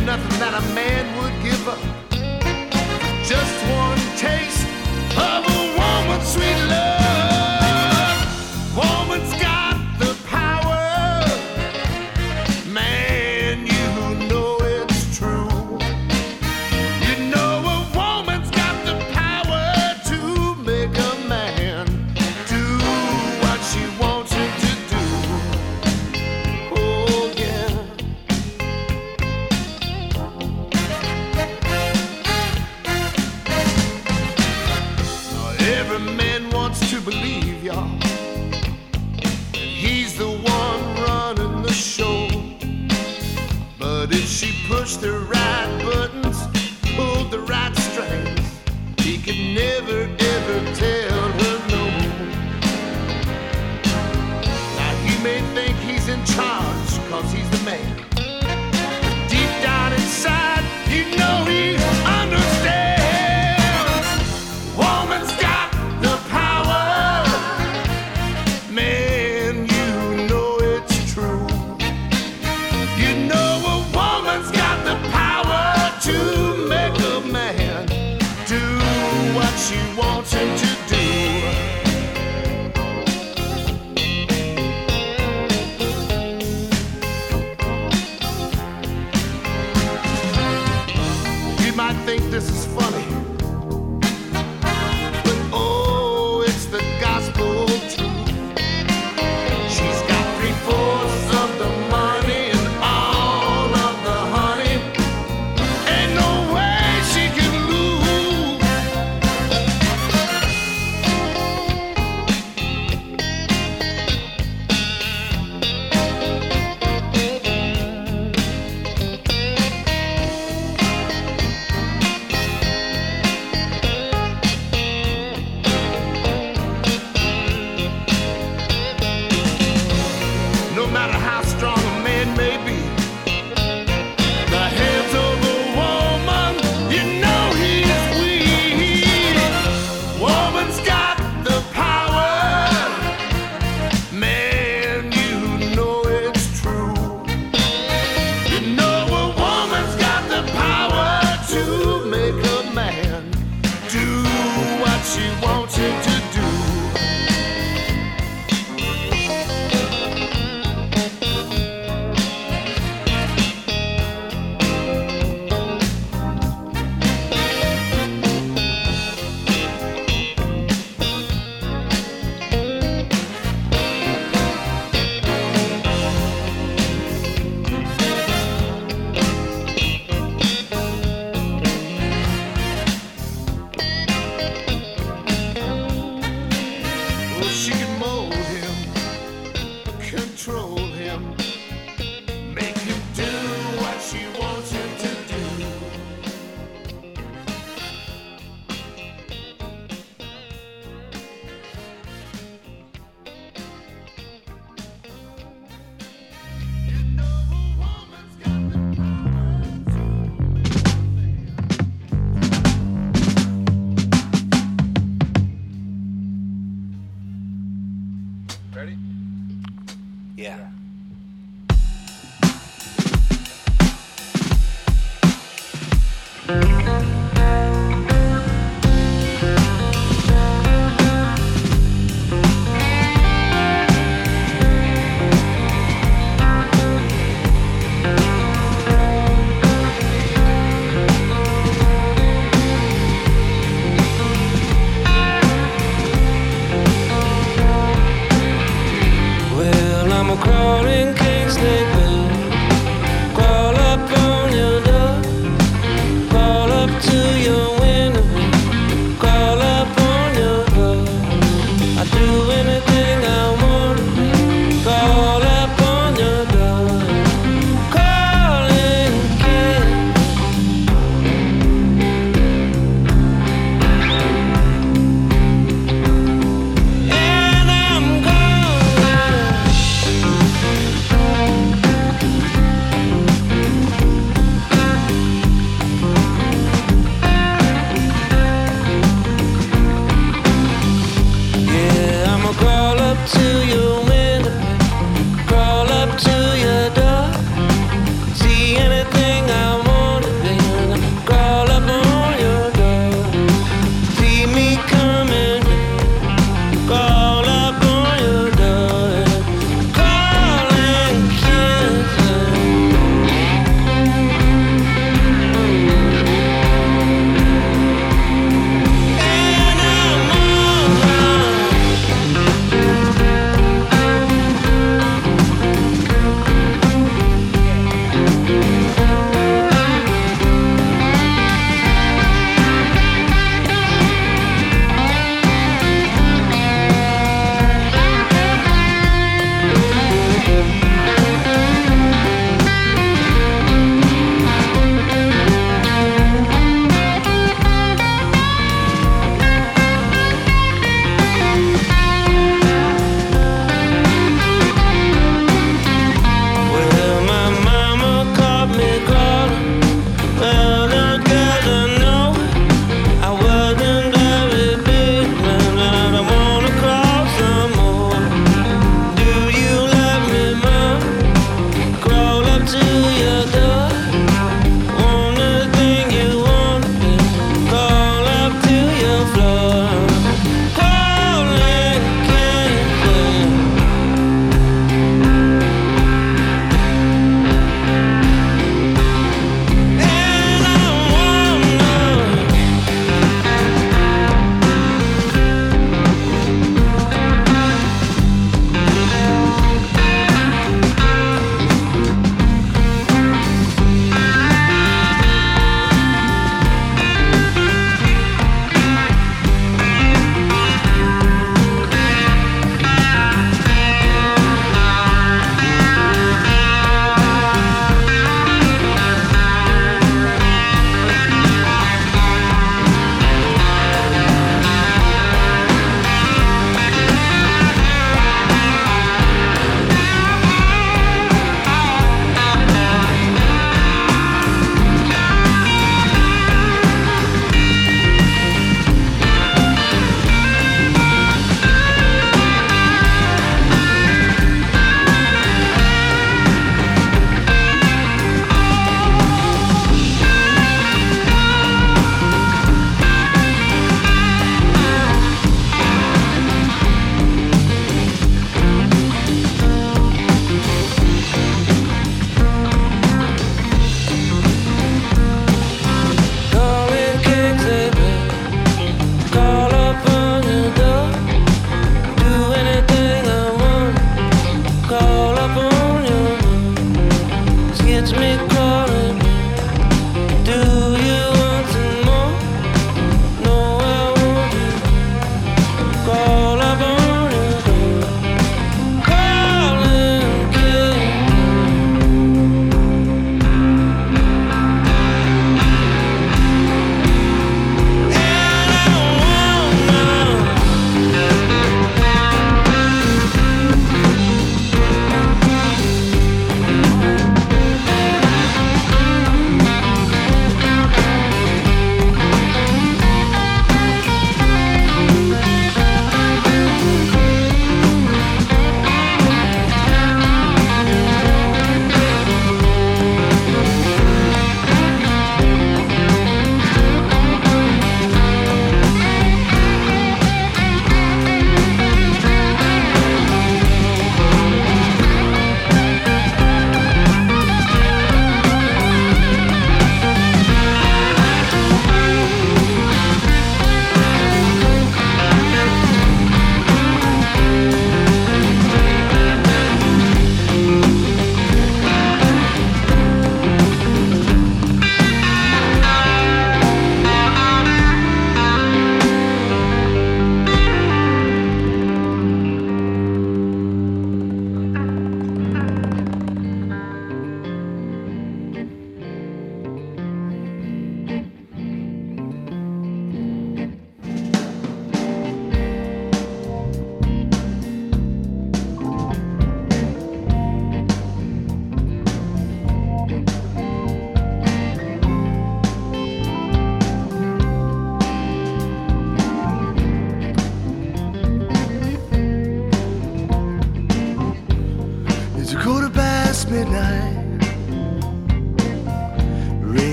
nothing that a man would give up. Just one taste of a woman's sweet love.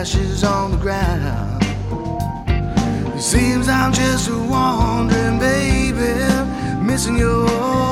ashes on the ground. It seems I'm just a wandering baby, missing your.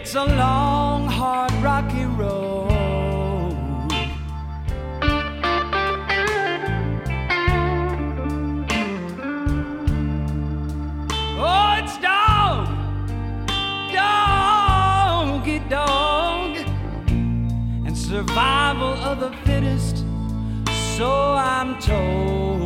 It's a long, hard, rocky road. Oh, it's dog, doggy dog, and survival of the fittest, so I'm told.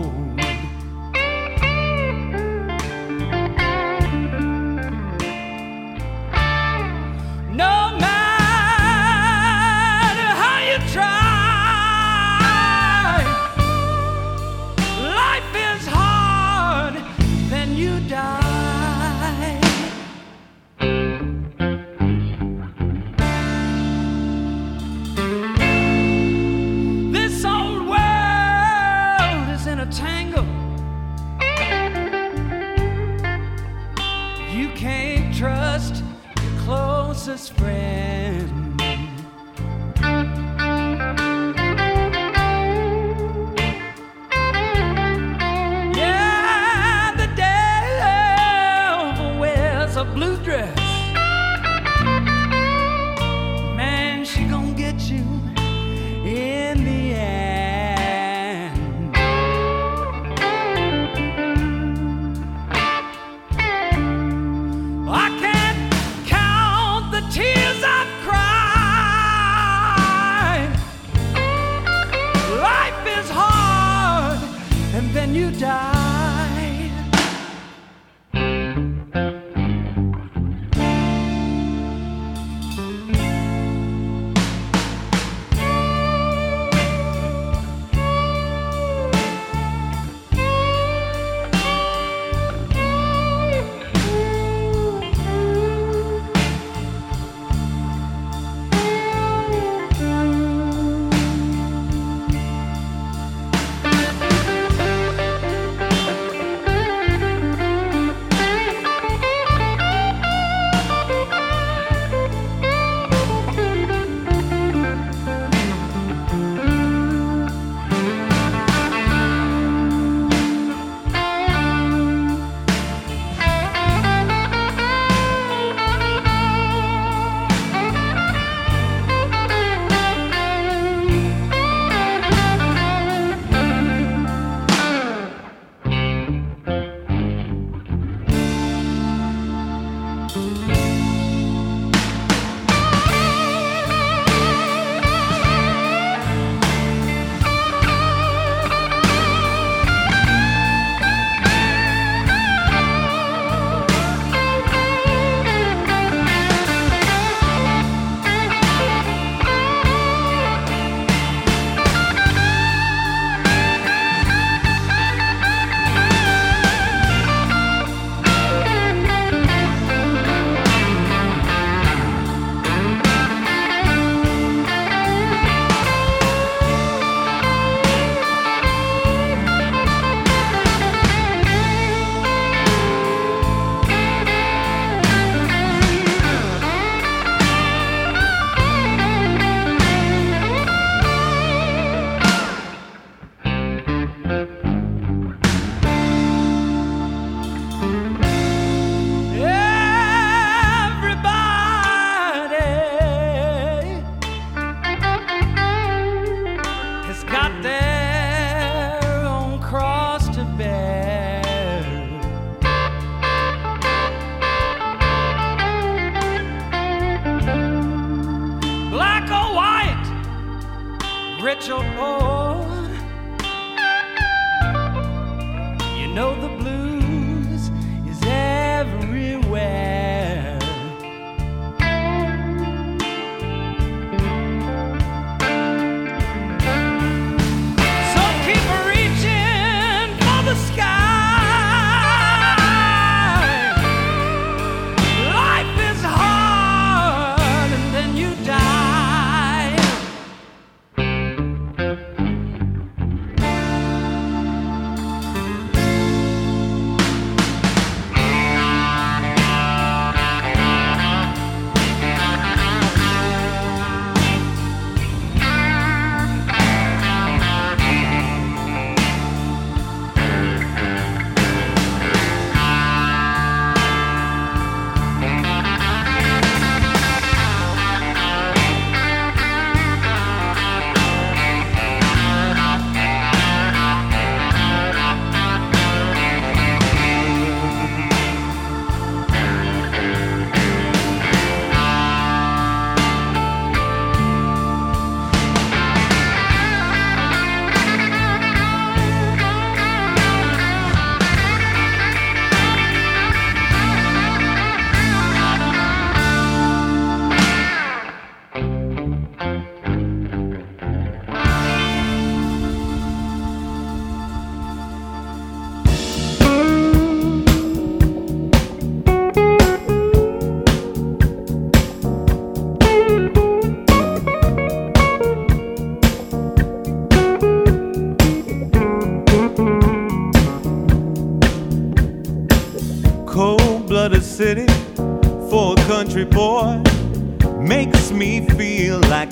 spread.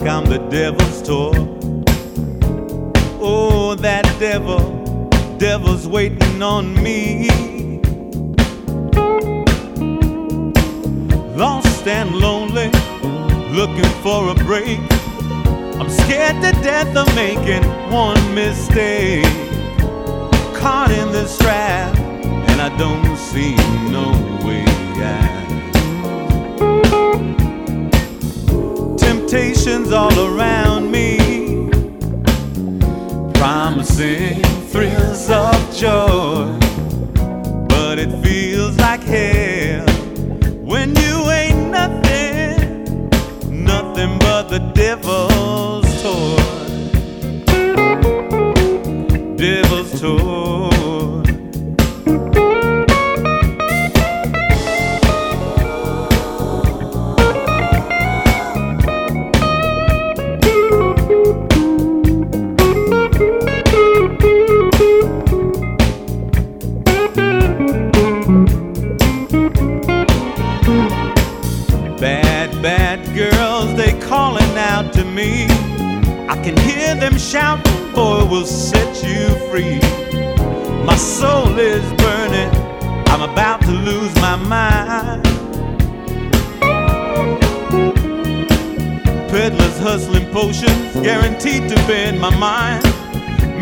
I'm the devil's toy. Oh, that devil, devil's waiting on me. Lost and lonely, looking for a break. I'm scared to death of making one mistake. Caught in this trap, and I don't see no Temptations all around me, promising thrills of joy, but it feels like hell when you ain't nothing, nothing but the devil's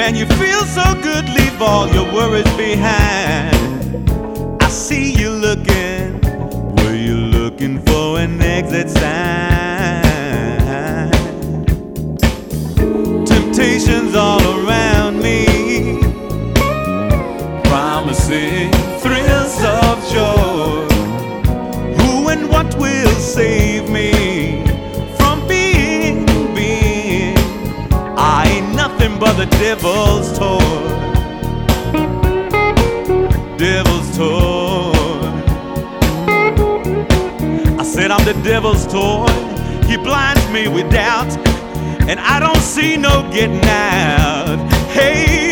Man, you feel so good, leave all your worries behind. I see you looking, were you looking for an exit sign? The devil's toy. Devil's toy. I said I'm the devil's toy. He blinds me with doubt, and I don't see no getting out. Hey.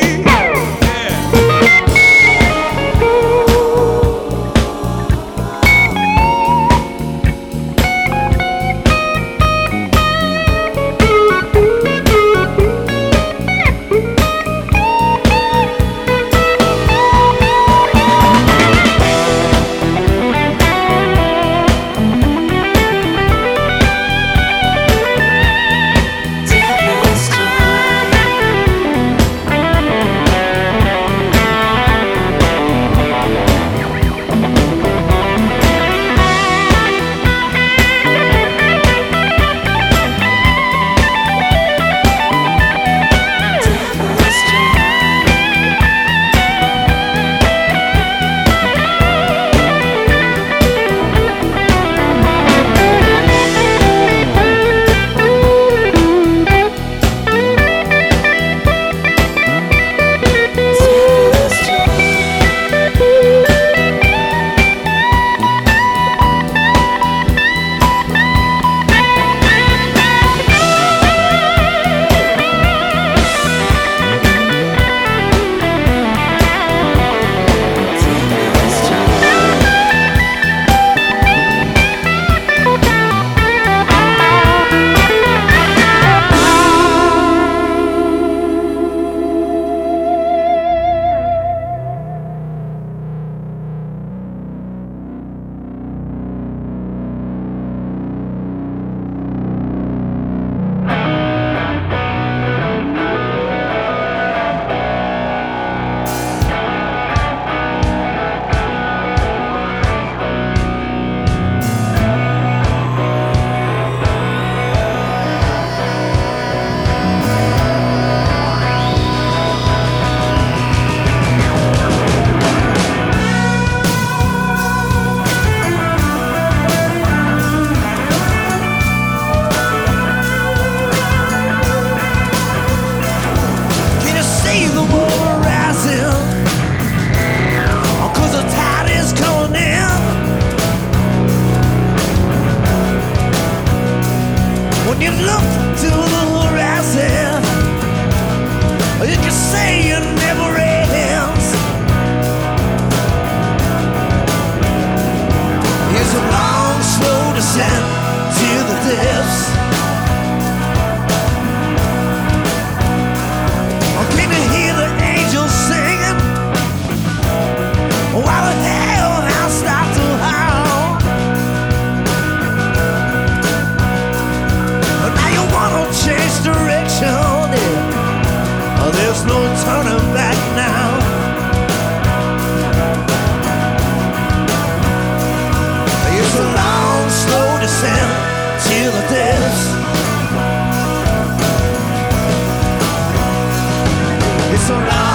So surround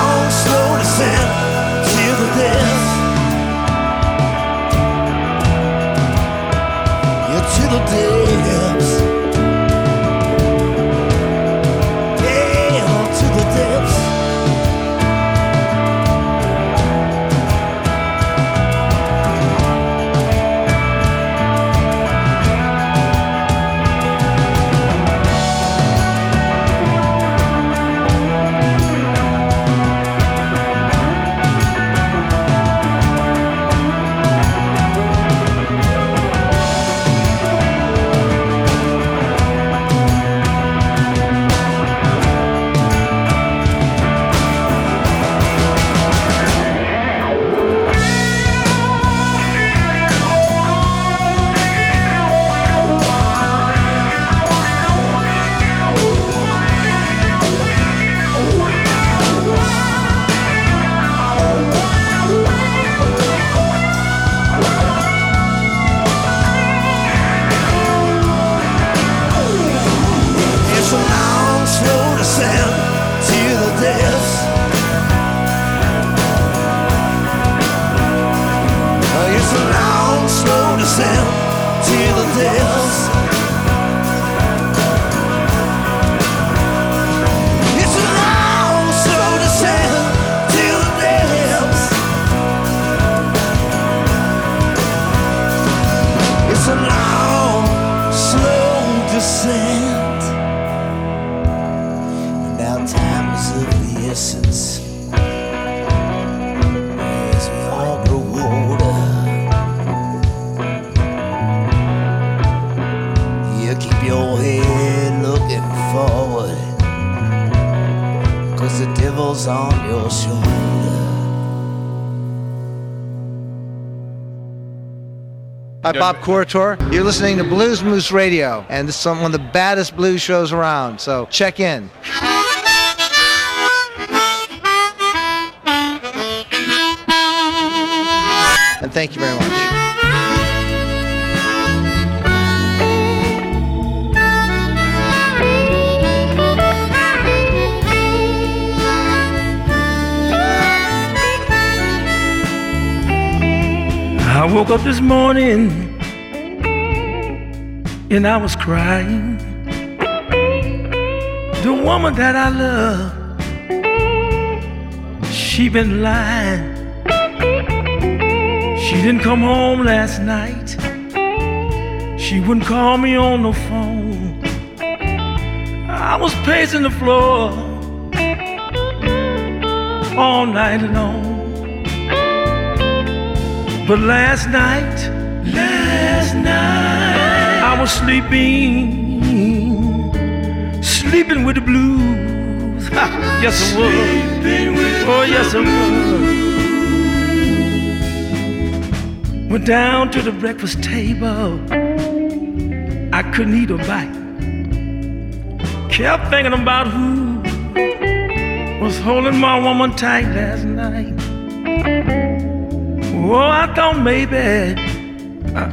the devil's on your shoulder. Hi, Bob Corritore. You're listening to Blues Moose Radio, and this is one of the baddest blues shows around. So check in. And thank you very much. I woke up this morning and I was crying. The woman that I love, she been lying. She didn't come home last night. She wouldn't call me on the phone. I was pacing the floor all night long. But last night, last night, I was sleeping, sleeping with the blues. Ha, yes, I was. Oh, yes, I was. Went down to the breakfast table. I couldn't eat a bite. Kept thinking about who was holding my woman tight last night. Oh, I thought maybe uh,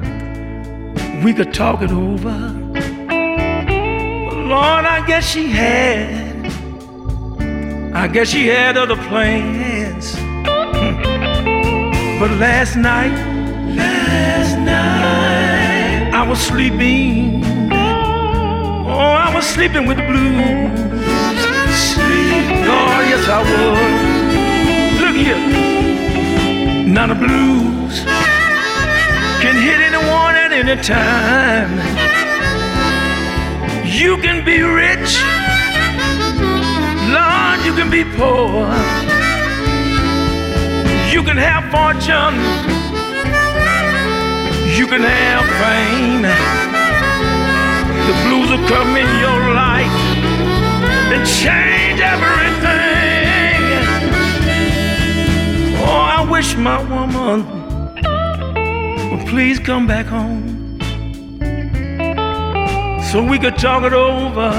we could talk it over. But Lord, I guess she had. I guess she had other plans. Hmm. But last night, last night, I was sleeping. Oh, I was sleeping with the blues. Sleep. Yes, I was. Look here. Now a blues can hit anyone at any time. You can be rich, Lord, you can be poor. You can have fortune, you can have fame. The blues will come in your life and change everything. I wish my woman would please come back home so we could talk it over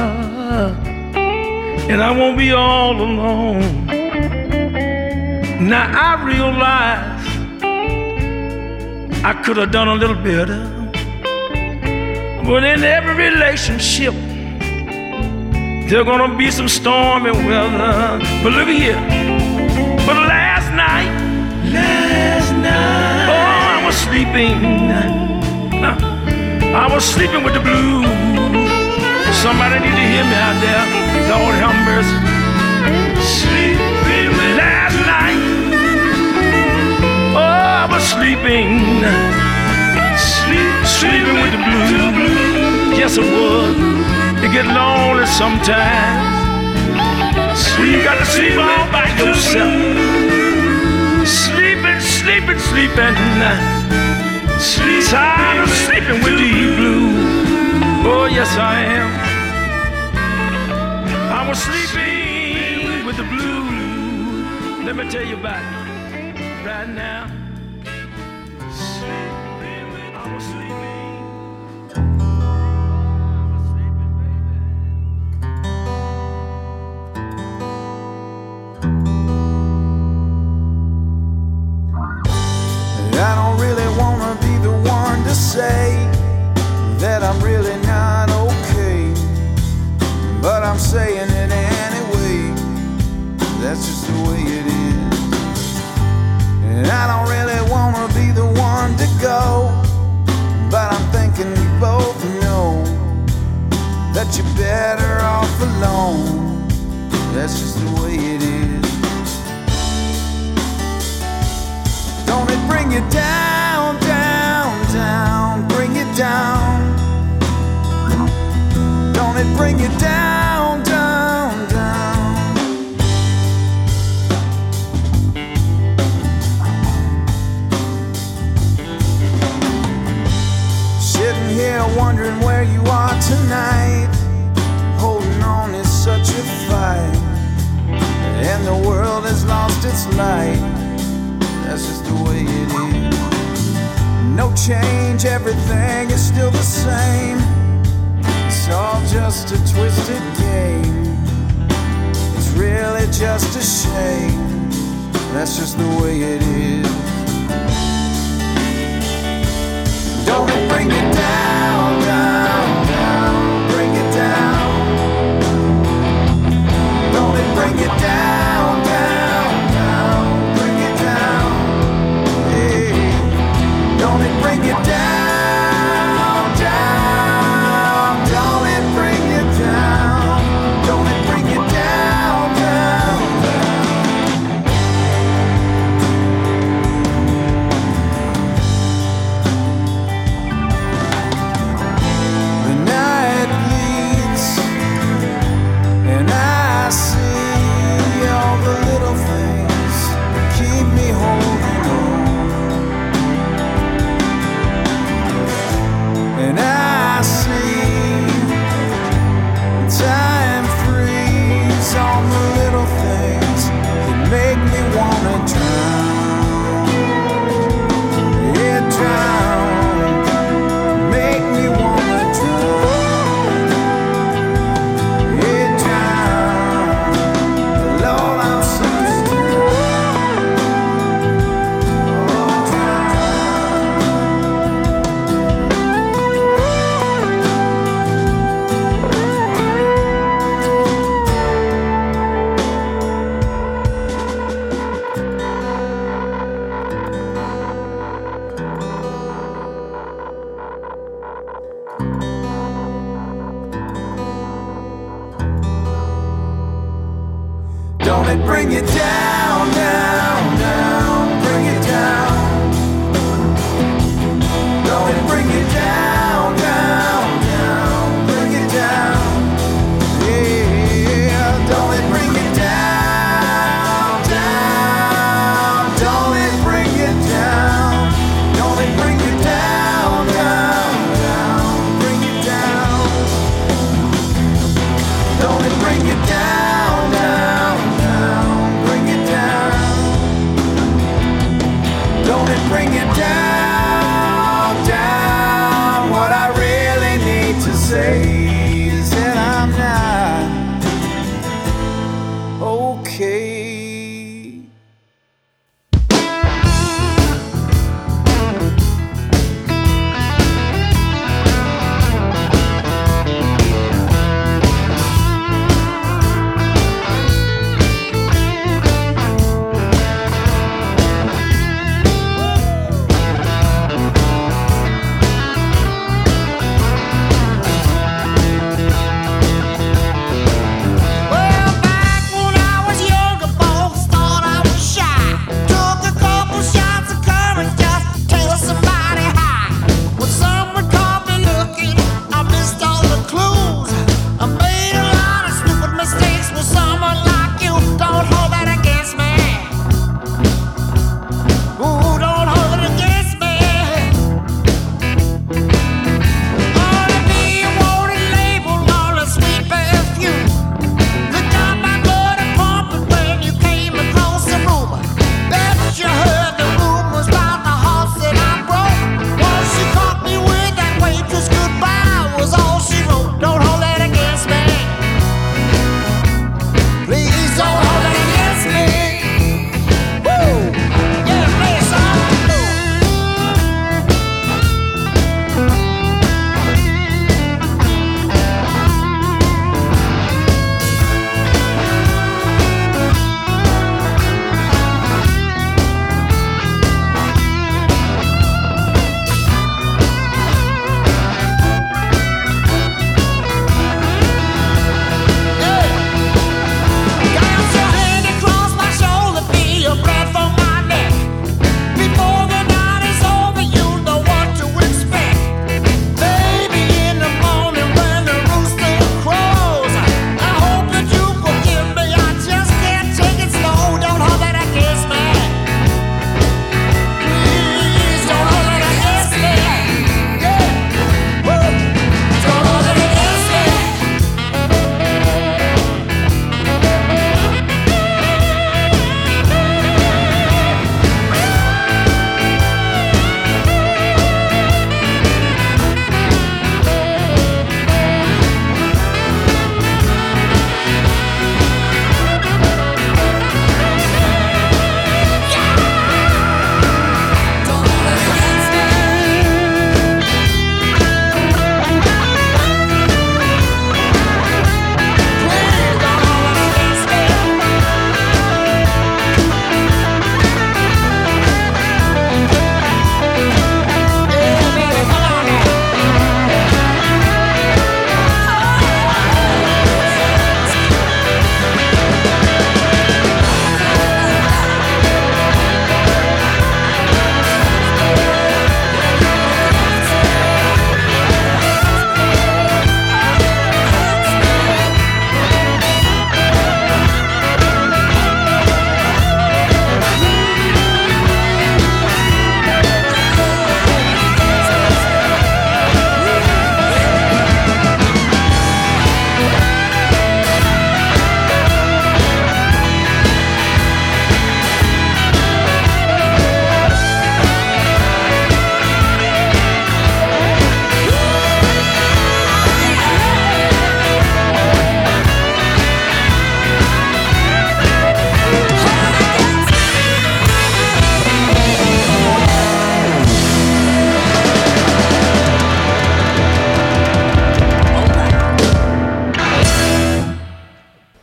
and I won't be all alone. Now I realize I could have done a little better, but in every relationship, there's gonna be some stormy weather. But look here, was sleeping. I was sleeping with the blues. Somebody need to hear me out there. Lord have mercy. Sleeping last night. Oh, I was sleeping. Sleep, sleeping with the blues. Yes, it was. It get lonely sometimes. You got to sleep all by yourself. Sleeping, sleeping, sleeping. Sleep, tired of sleeping with the blues. Oh, yes, I am. I was sleeping with the blues. Let me tell you about it right now.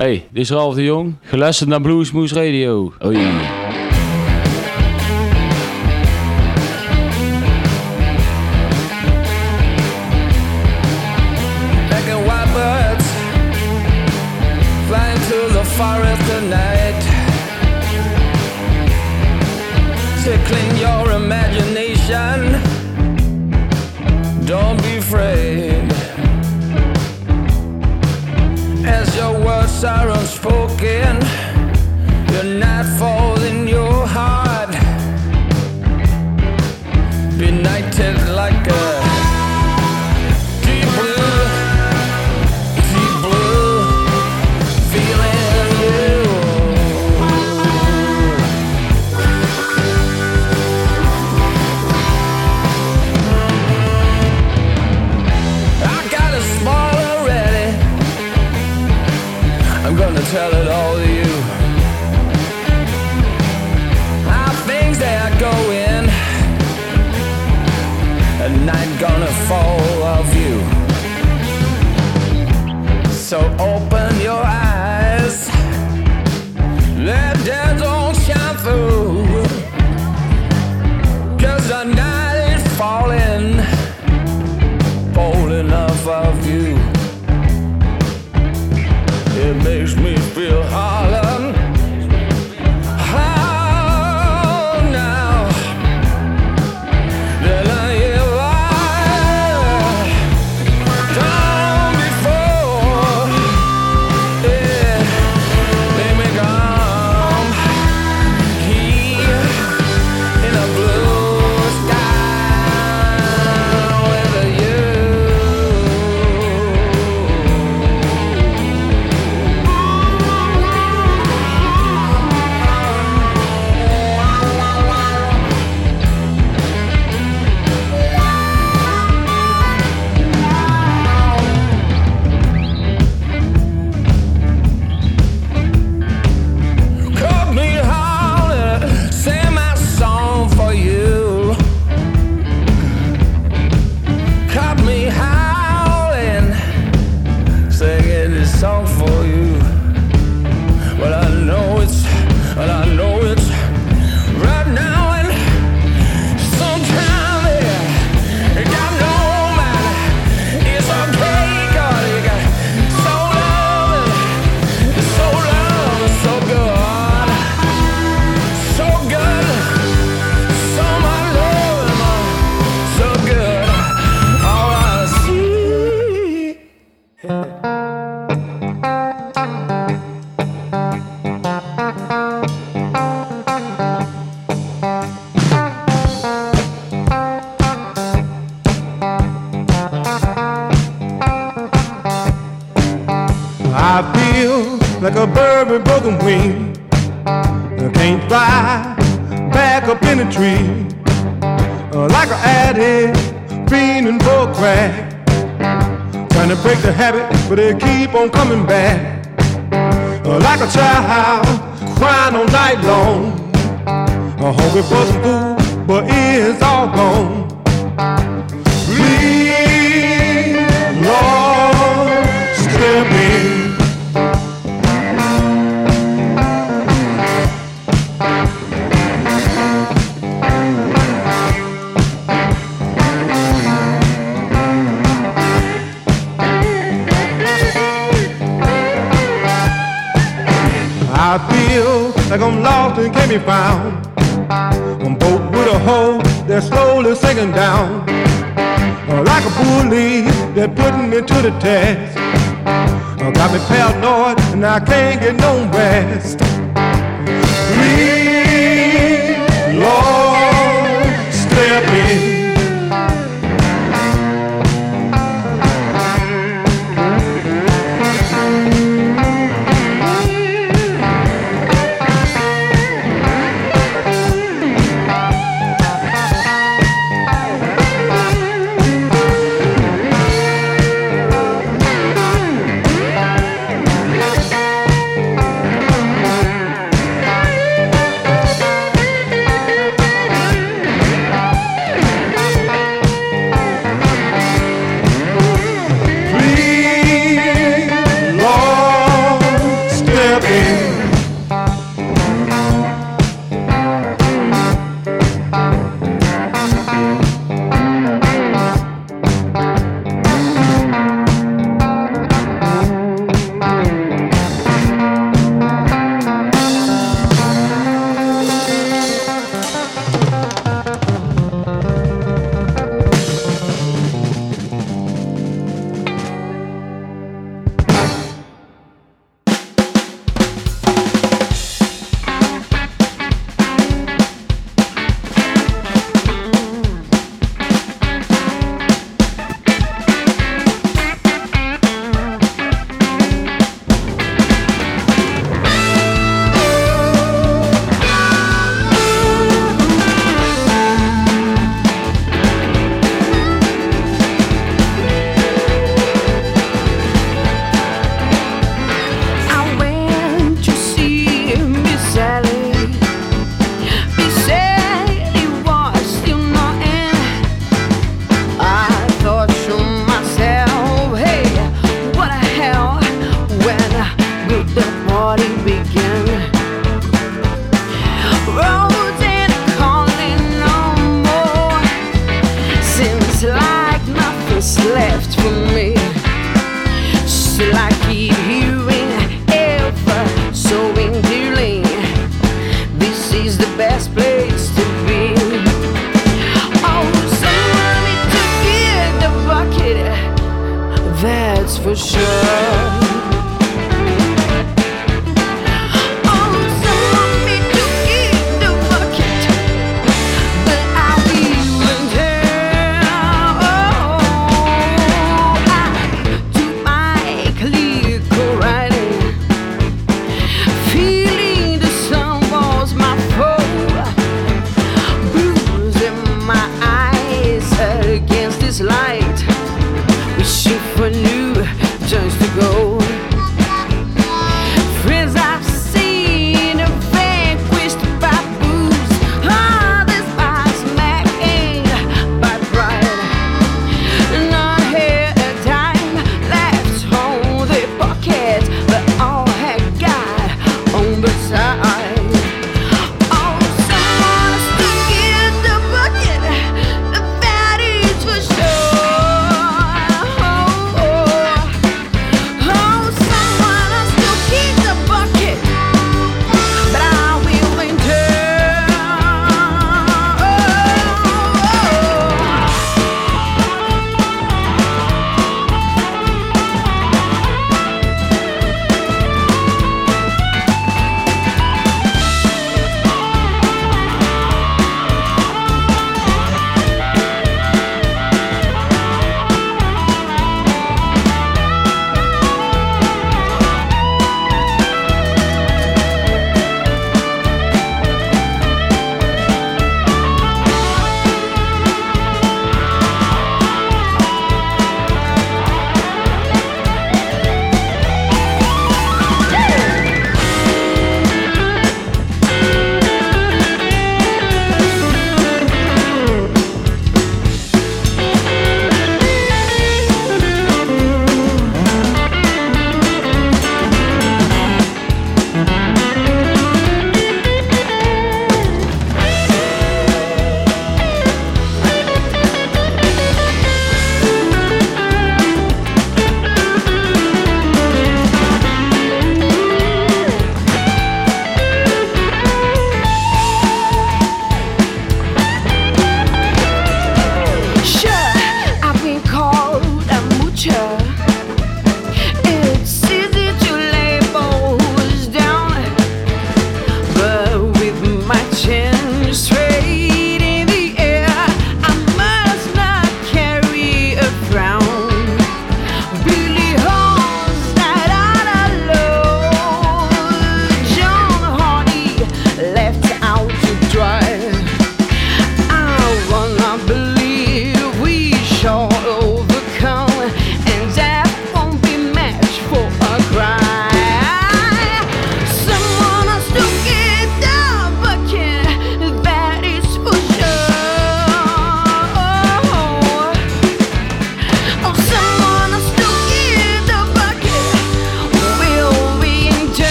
Hey, dit is Ralph de Jong. Geluisterd naar Bluesmoes Radio. Oh ja. be found. On boat with a hole, that's slowly sinking down. Like a bully, they're putting me to the test. Got me paranoid, and I can't get no rest. Please.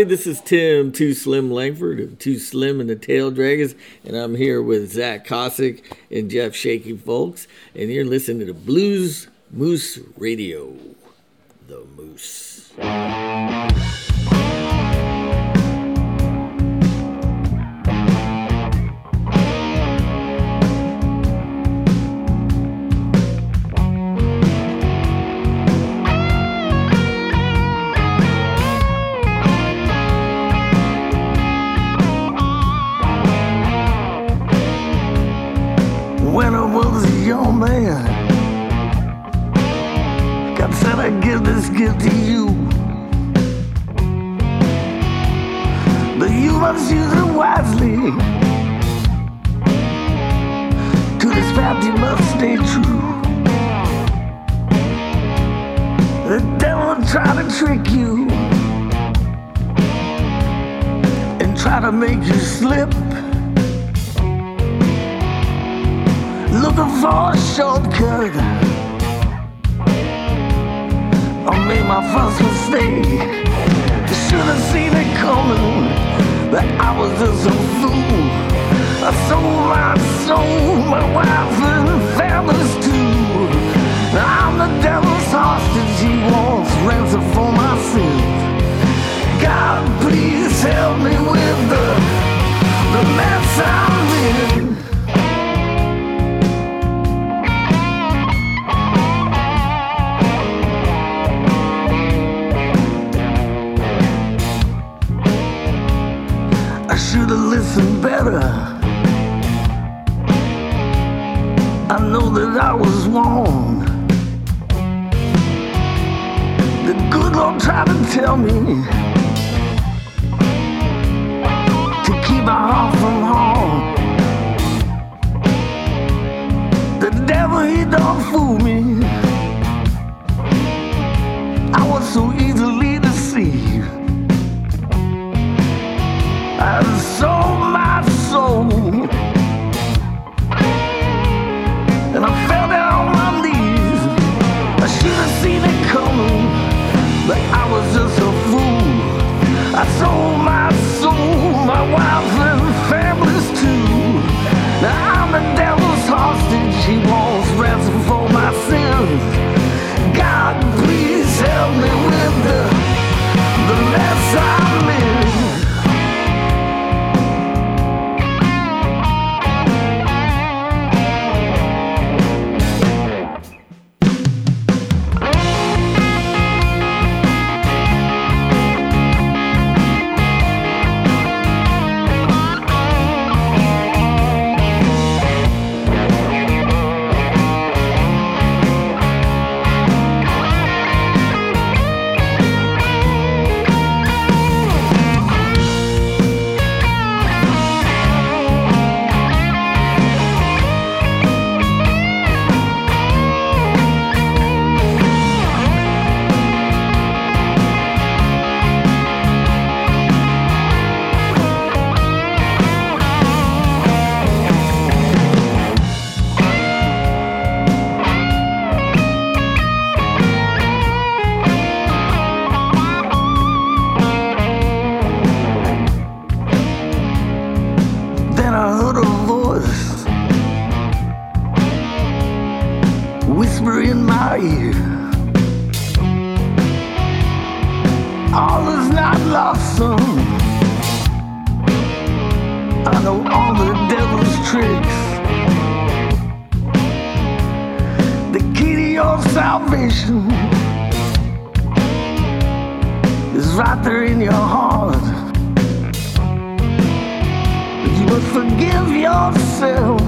everybody. This is Tim Too Slim Langford of Too Slim and the Taildraggers, and I'm here with Zach Cossack and Jeff Shaky Fowlkes, and you're listening to Blues Moose Radio. The Moose. yourself.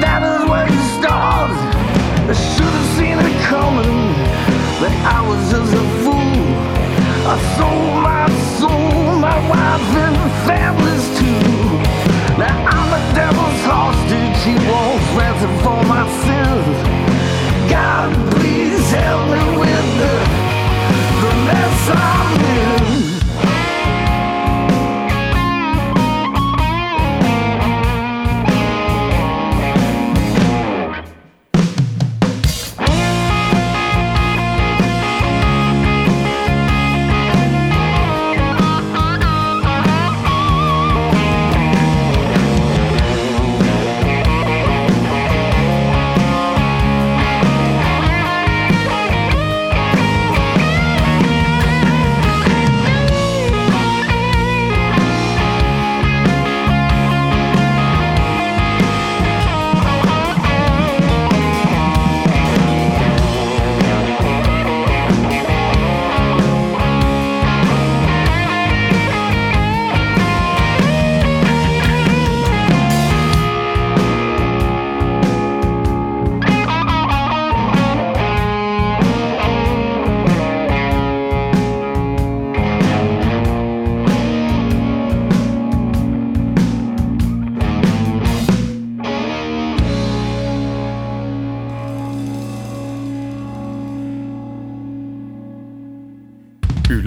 That is where you start. Should have seen it coming, but I was just a fool. I sold my soul, my wife and families too. Now I'm a devil's hostage. He wants ransom for my sins. God, please help me with the the mess I'm.